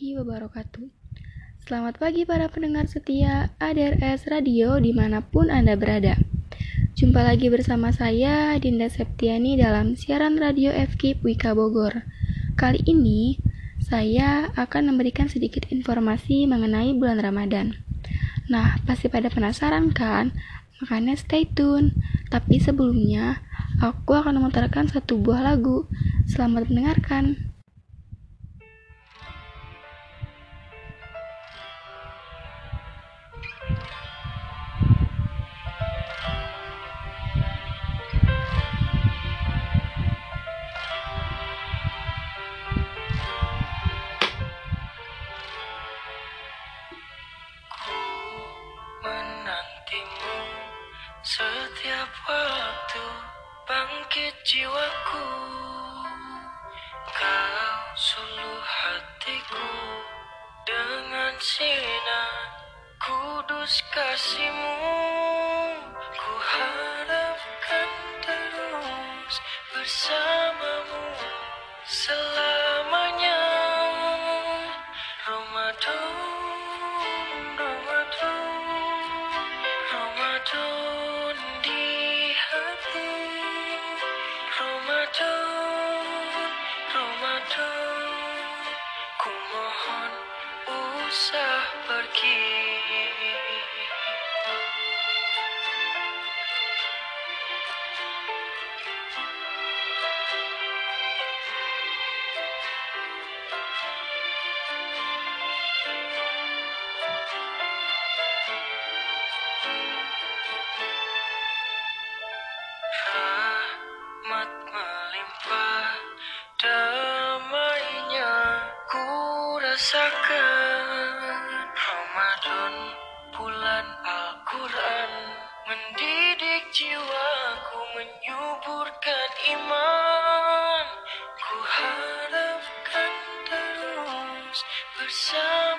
warahmatullahi wabarakatuh. Selamat pagi para pendengar setia ADRS Radio di mana pun Anda berada. Jumpa lagi bersama saya, Dinda Septiani dalam siaran radio FK Wika Bogor. Kali ini, saya akan memberikan sedikit informasi mengenai bulan Ramadan. Nah, pasti pada penasaran kan? Makanya stay tune. Tapi sebelumnya, aku akan memutarkan satu buah lagu. Selamat mendengarkan. Sinar kudus kasihmu. Ku harapkan terus bersamamu. Selamanya rasakan Ramadan bulan Al-Quran. Mendidik jiwaku menyuburkan iman. Ku harapkan terus bersamamu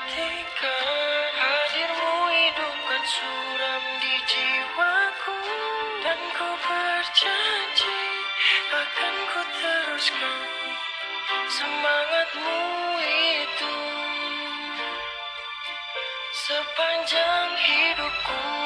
nantikan Hadirmu hidupkan suram di jiwaku Dan ku berjanji akan ku teruskan Semangatmu itu. Sepanjang hidupku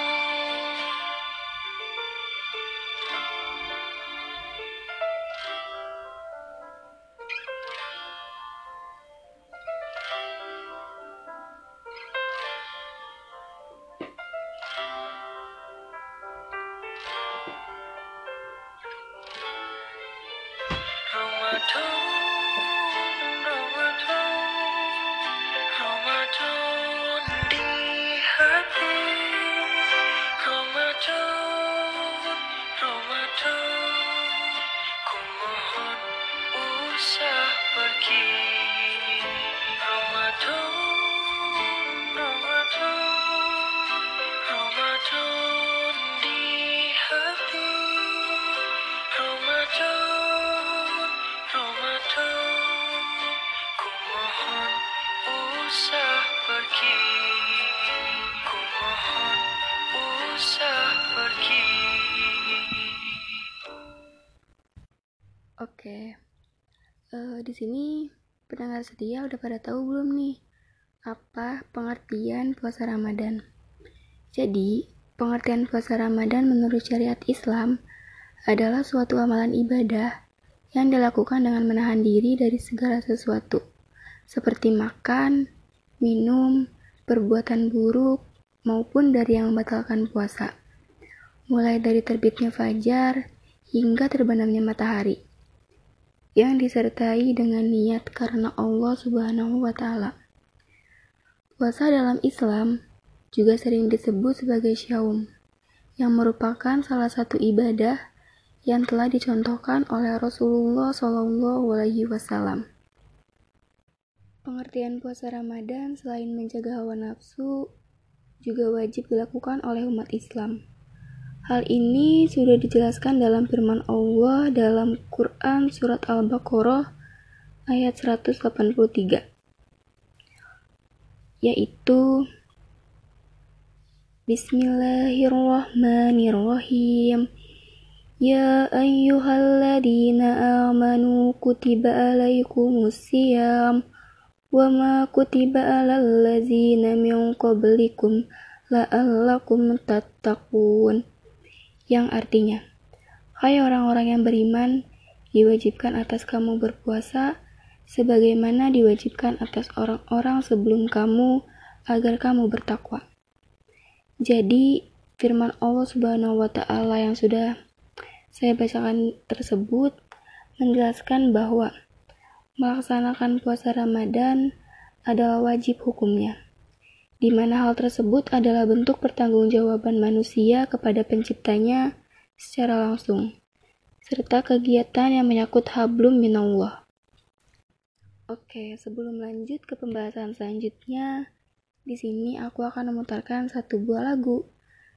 pendengar setia udah pada tahu belum nih? Apa pengertian puasa Ramadan? Jadi, pengertian puasa Ramadan menurut syariat Islam adalah suatu amalan ibadah yang dilakukan dengan menahan diri dari segala sesuatu, seperti makan, minum, perbuatan buruk, maupun dari yang membatalkan puasa, mulai dari terbitnya fajar hingga terbenamnya matahari yang disertai dengan niat karena Allah Subhanahu wa Ta'ala. Puasa dalam Islam juga sering disebut sebagai syaum, yang merupakan salah satu ibadah yang telah dicontohkan oleh Rasulullah Wasallam. Pengertian puasa Ramadan selain menjaga hawa nafsu, juga wajib dilakukan oleh umat Islam. Hal ini sudah dijelaskan dalam firman Allah dalam Quran Surat Al-Baqarah ayat 183, yaitu Bismillahirrahmanirrahim. Ya ayyuhalladzina amanu kutiba alaikumus siyam wa ma kutiba alal ladzina min qablikum la'allakum tattaqun yang artinya Hai orang-orang yang beriman, diwajibkan atas kamu berpuasa sebagaimana diwajibkan atas orang-orang sebelum kamu agar kamu bertakwa. Jadi, firman Allah Subhanahu wa taala yang sudah saya bacakan tersebut menjelaskan bahwa melaksanakan puasa Ramadan adalah wajib hukumnya di mana hal tersebut adalah bentuk pertanggungjawaban manusia kepada penciptanya secara langsung, serta kegiatan yang menyangkut hablum minallah. Oke, sebelum lanjut ke pembahasan selanjutnya, di sini aku akan memutarkan satu buah lagu.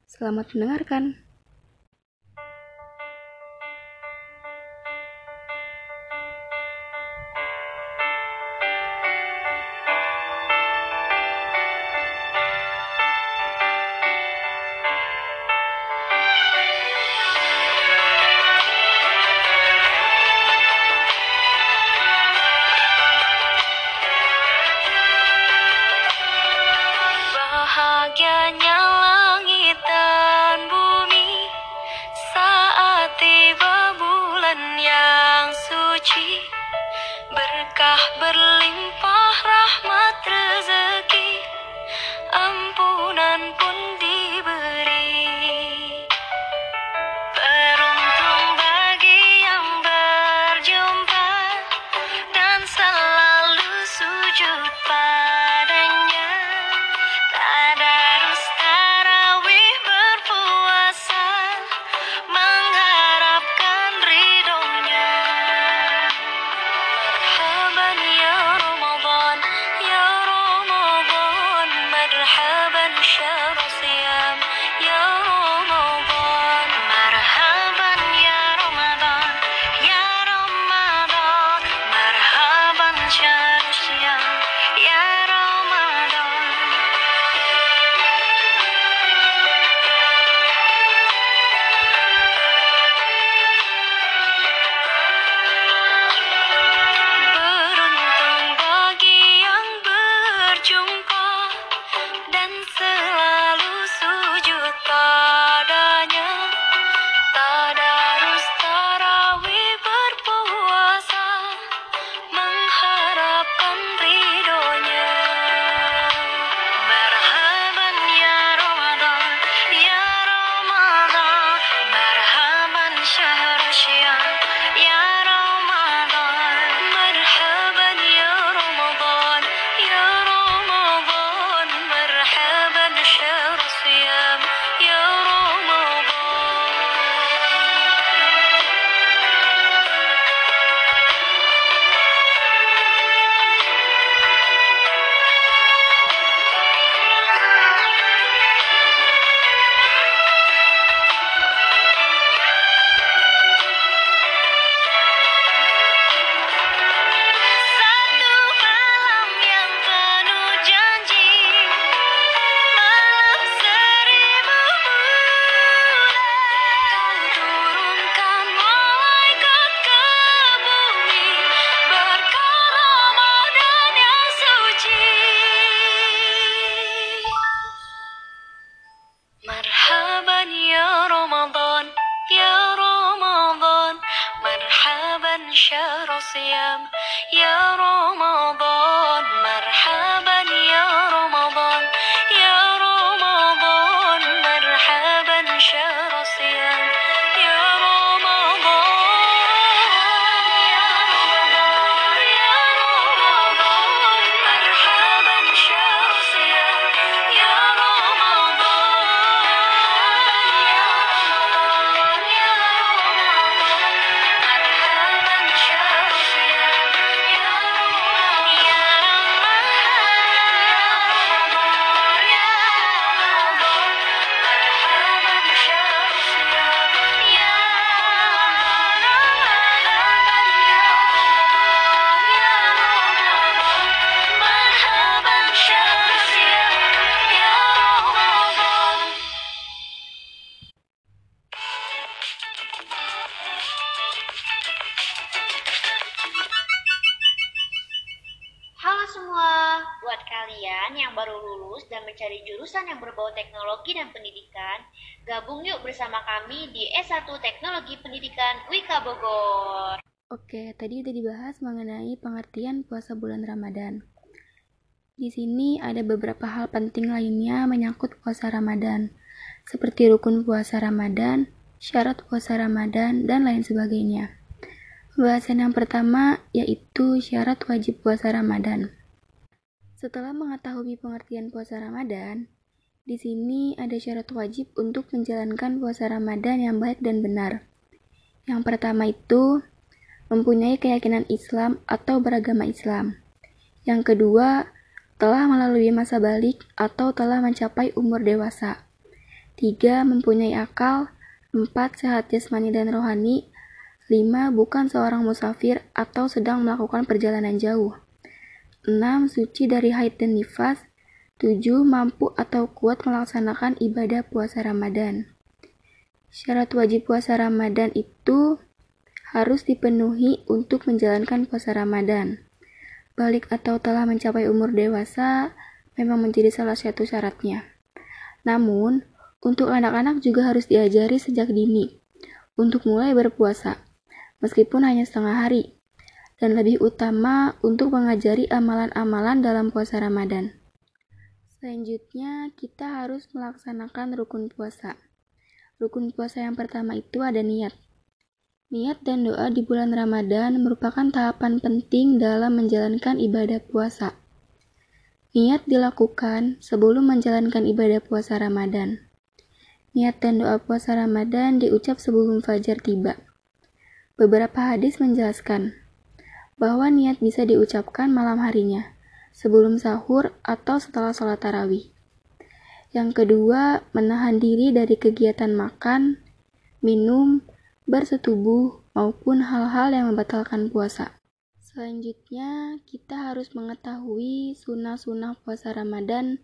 Selamat mendengarkan. Bersama kami di S1 Teknologi Pendidikan Wika Bogor. Oke, tadi udah dibahas mengenai pengertian puasa bulan Ramadan. Di sini ada beberapa hal penting lainnya menyangkut puasa Ramadan, seperti rukun puasa Ramadan, syarat puasa Ramadan, dan lain sebagainya. Pembahasan yang pertama yaitu syarat wajib puasa Ramadan. Setelah mengetahui pengertian puasa Ramadan, di sini ada syarat wajib untuk menjalankan puasa Ramadan yang baik dan benar. Yang pertama itu mempunyai keyakinan Islam atau beragama Islam. Yang kedua, telah melalui masa balik atau telah mencapai umur dewasa. Tiga, mempunyai akal. Empat, sehat jasmani dan rohani. Lima, bukan seorang musafir atau sedang melakukan perjalanan jauh. 6. Suci dari haid dan nifas. 7. Mampu atau kuat melaksanakan ibadah puasa Ramadan. Syarat wajib puasa Ramadan itu harus dipenuhi untuk menjalankan puasa Ramadan. Balik atau telah mencapai umur dewasa memang menjadi salah satu syaratnya. Namun, untuk anak-anak juga harus diajari sejak dini untuk mulai berpuasa, meskipun hanya setengah hari dan lebih utama untuk mengajari amalan-amalan dalam puasa Ramadan. Selanjutnya, kita harus melaksanakan rukun puasa. Rukun puasa yang pertama itu ada niat. Niat dan doa di bulan Ramadan merupakan tahapan penting dalam menjalankan ibadah puasa. Niat dilakukan sebelum menjalankan ibadah puasa Ramadan. Niat dan doa puasa Ramadan diucap sebelum fajar tiba. Beberapa hadis menjelaskan, bahwa niat bisa diucapkan malam harinya, sebelum sahur atau setelah sholat tarawih. Yang kedua, menahan diri dari kegiatan makan, minum, bersetubuh, maupun hal-hal yang membatalkan puasa. Selanjutnya, kita harus mengetahui sunnah-sunnah puasa Ramadan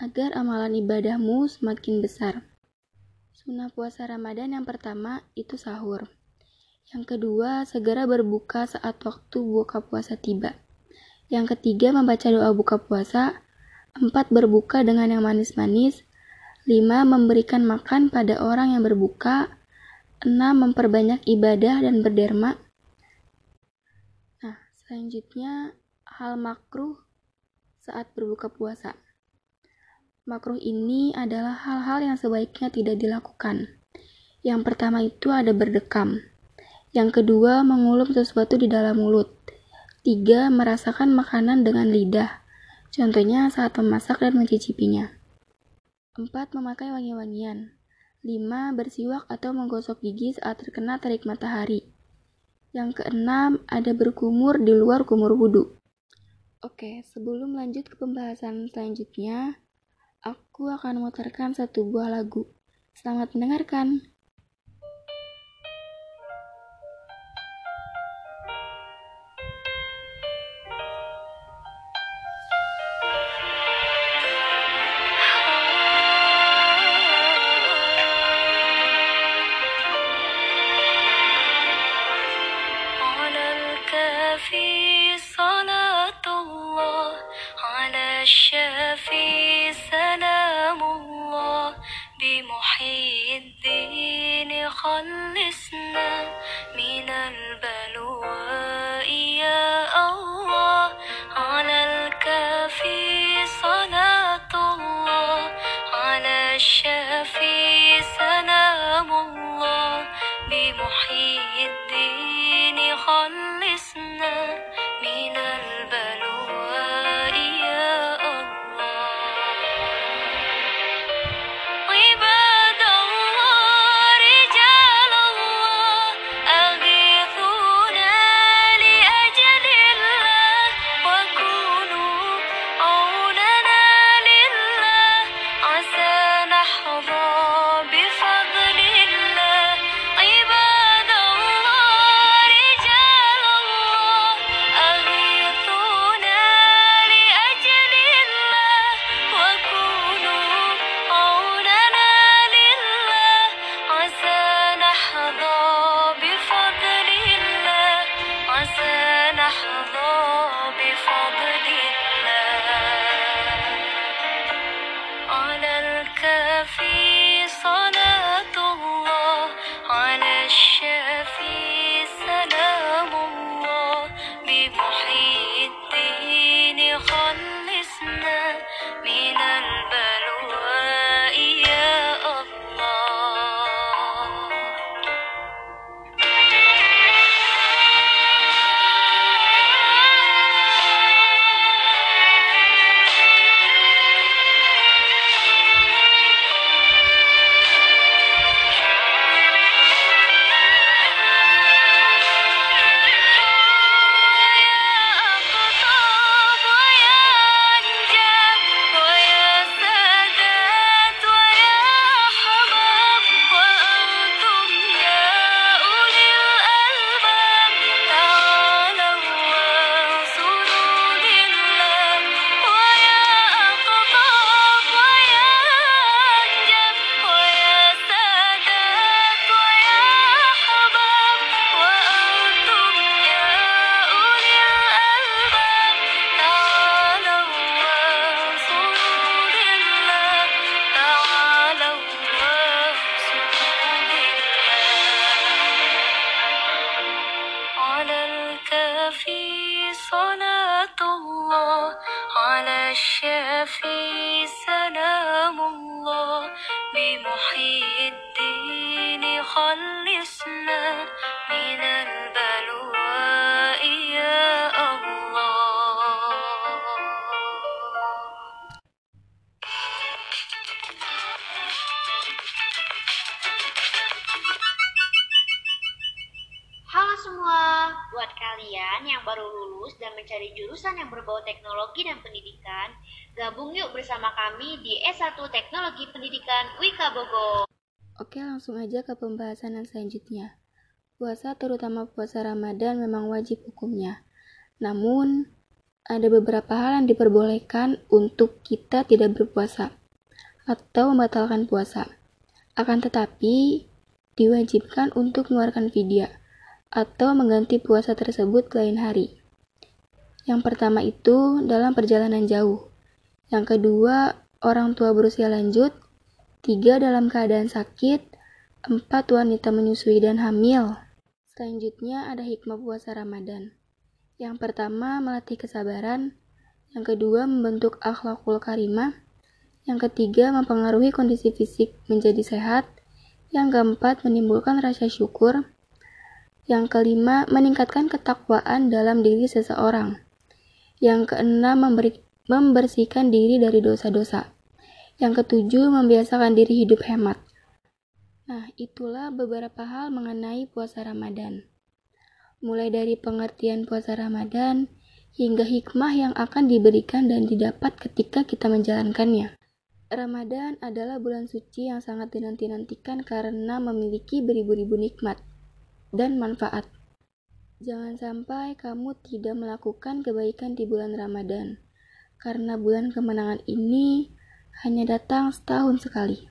agar amalan ibadahmu semakin besar. Sunnah puasa Ramadan yang pertama itu sahur. Yang kedua, segera berbuka saat waktu buka puasa tiba. Yang ketiga, membaca doa buka puasa. Empat, berbuka dengan yang manis-manis. Lima, memberikan makan pada orang yang berbuka. Enam, memperbanyak ibadah dan berderma. Nah, selanjutnya, hal makruh saat berbuka puasa. Makruh ini adalah hal-hal yang sebaiknya tidak dilakukan. Yang pertama itu ada berdekam. Yang kedua, mengulum sesuatu di dalam mulut. Tiga, merasakan makanan dengan lidah. Contohnya saat memasak dan mencicipinya. Empat, memakai wangi-wangian. Lima, bersiwak atau menggosok gigi saat terkena terik matahari. Yang keenam, ada berkumur di luar kumur wudhu. Oke, sebelum lanjut ke pembahasan selanjutnya, aku akan memutarkan satu buah lagu. Selamat mendengarkan. on mencari jurusan yang berbau teknologi dan pendidikan, gabung yuk bersama kami di S1 Teknologi Pendidikan Wika Bogor. Oke, langsung aja ke pembahasan yang selanjutnya. Puasa, terutama puasa Ramadan, memang wajib hukumnya. Namun, ada beberapa hal yang diperbolehkan untuk kita tidak berpuasa atau membatalkan puasa. Akan tetapi, diwajibkan untuk mengeluarkan fidyah atau mengganti puasa tersebut lain hari. Yang pertama itu dalam perjalanan jauh. Yang kedua, orang tua berusia lanjut. Tiga, dalam keadaan sakit. Empat, wanita menyusui dan hamil. Selanjutnya ada hikmah puasa Ramadan. Yang pertama, melatih kesabaran. Yang kedua, membentuk akhlakul karimah. Yang ketiga, mempengaruhi kondisi fisik menjadi sehat. Yang keempat, menimbulkan rasa syukur. Yang kelima, meningkatkan ketakwaan dalam diri seseorang. Yang keenam, memberi, membersihkan diri dari dosa-dosa. Yang ketujuh, membiasakan diri hidup hemat. Nah, itulah beberapa hal mengenai puasa Ramadan. Mulai dari pengertian puasa Ramadan hingga hikmah yang akan diberikan dan didapat ketika kita menjalankannya. Ramadan adalah bulan suci yang sangat dinanti-nantikan karena memiliki beribu-ribu nikmat dan manfaat. Jangan sampai kamu tidak melakukan kebaikan di bulan Ramadan, karena bulan kemenangan ini hanya datang setahun sekali.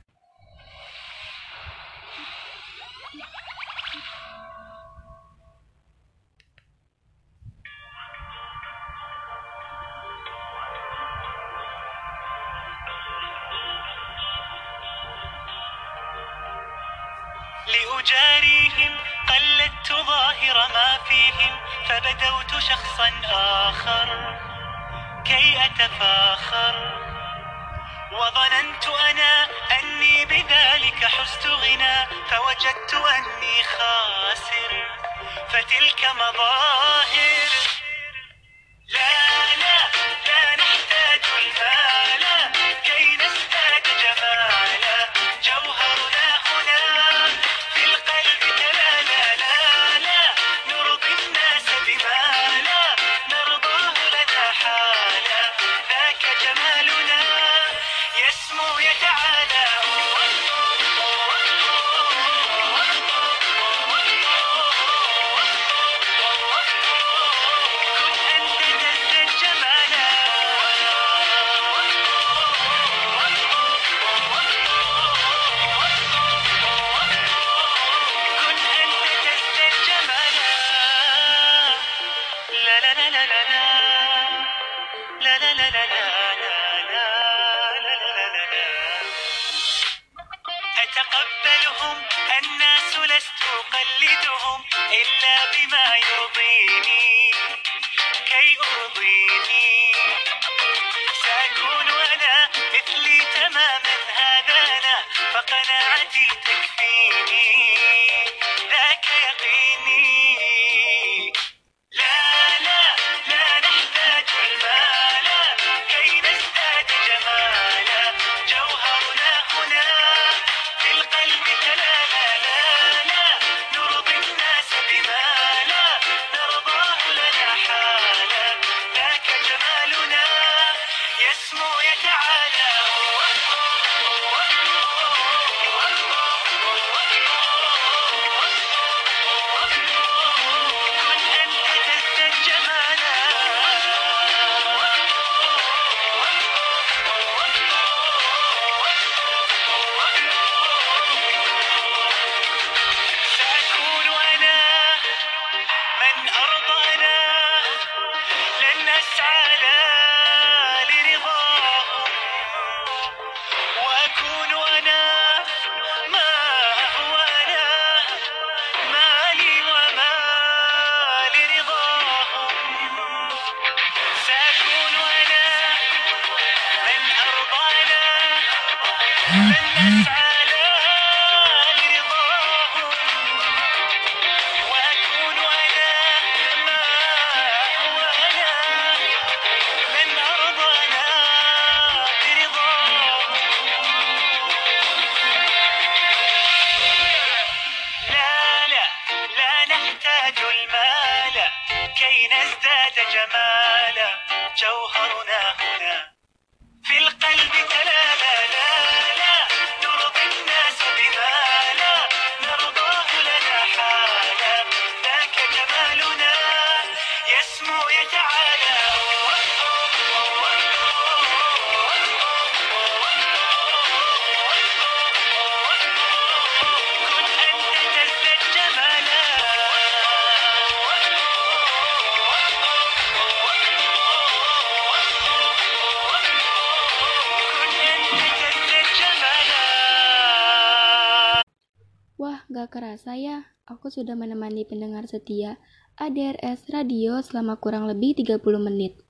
kerasa ya, aku sudah menemani pendengar setia ADRS Radio selama kurang lebih 30 menit.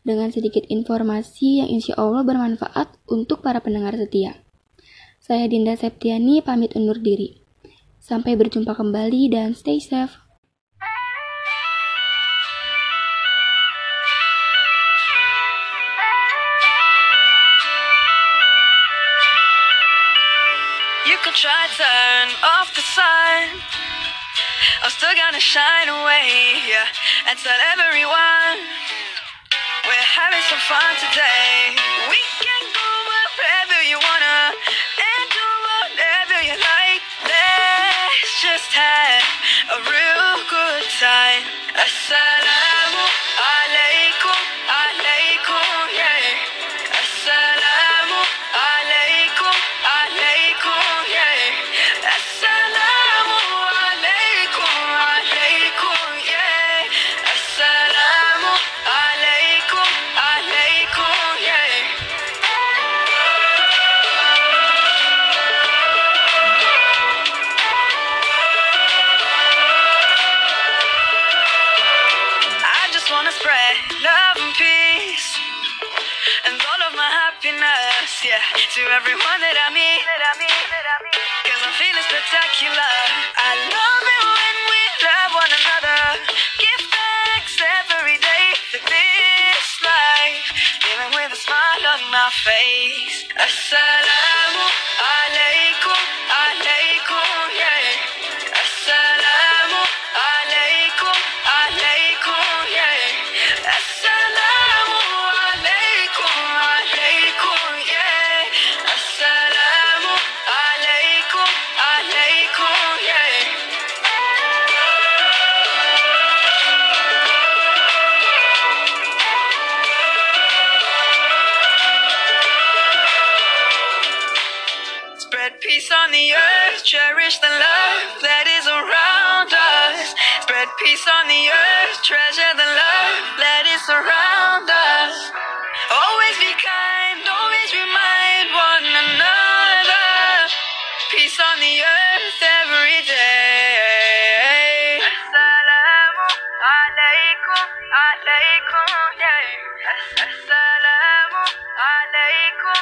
Dengan sedikit informasi yang insya Allah bermanfaat untuk para pendengar setia. Saya Dinda Septiani pamit undur diri. Sampai berjumpa kembali dan stay safe. and tell everyone we're having some fun today. We can go wherever you wanna and do whatever you like. Let's just have a real good time. I said. everyone that I meet. Cause I'm feeling spectacular. I love it when we love one another. Give thanks every day to this life. Living with a smile on my face. Assalamu alaikum. السلام عليكم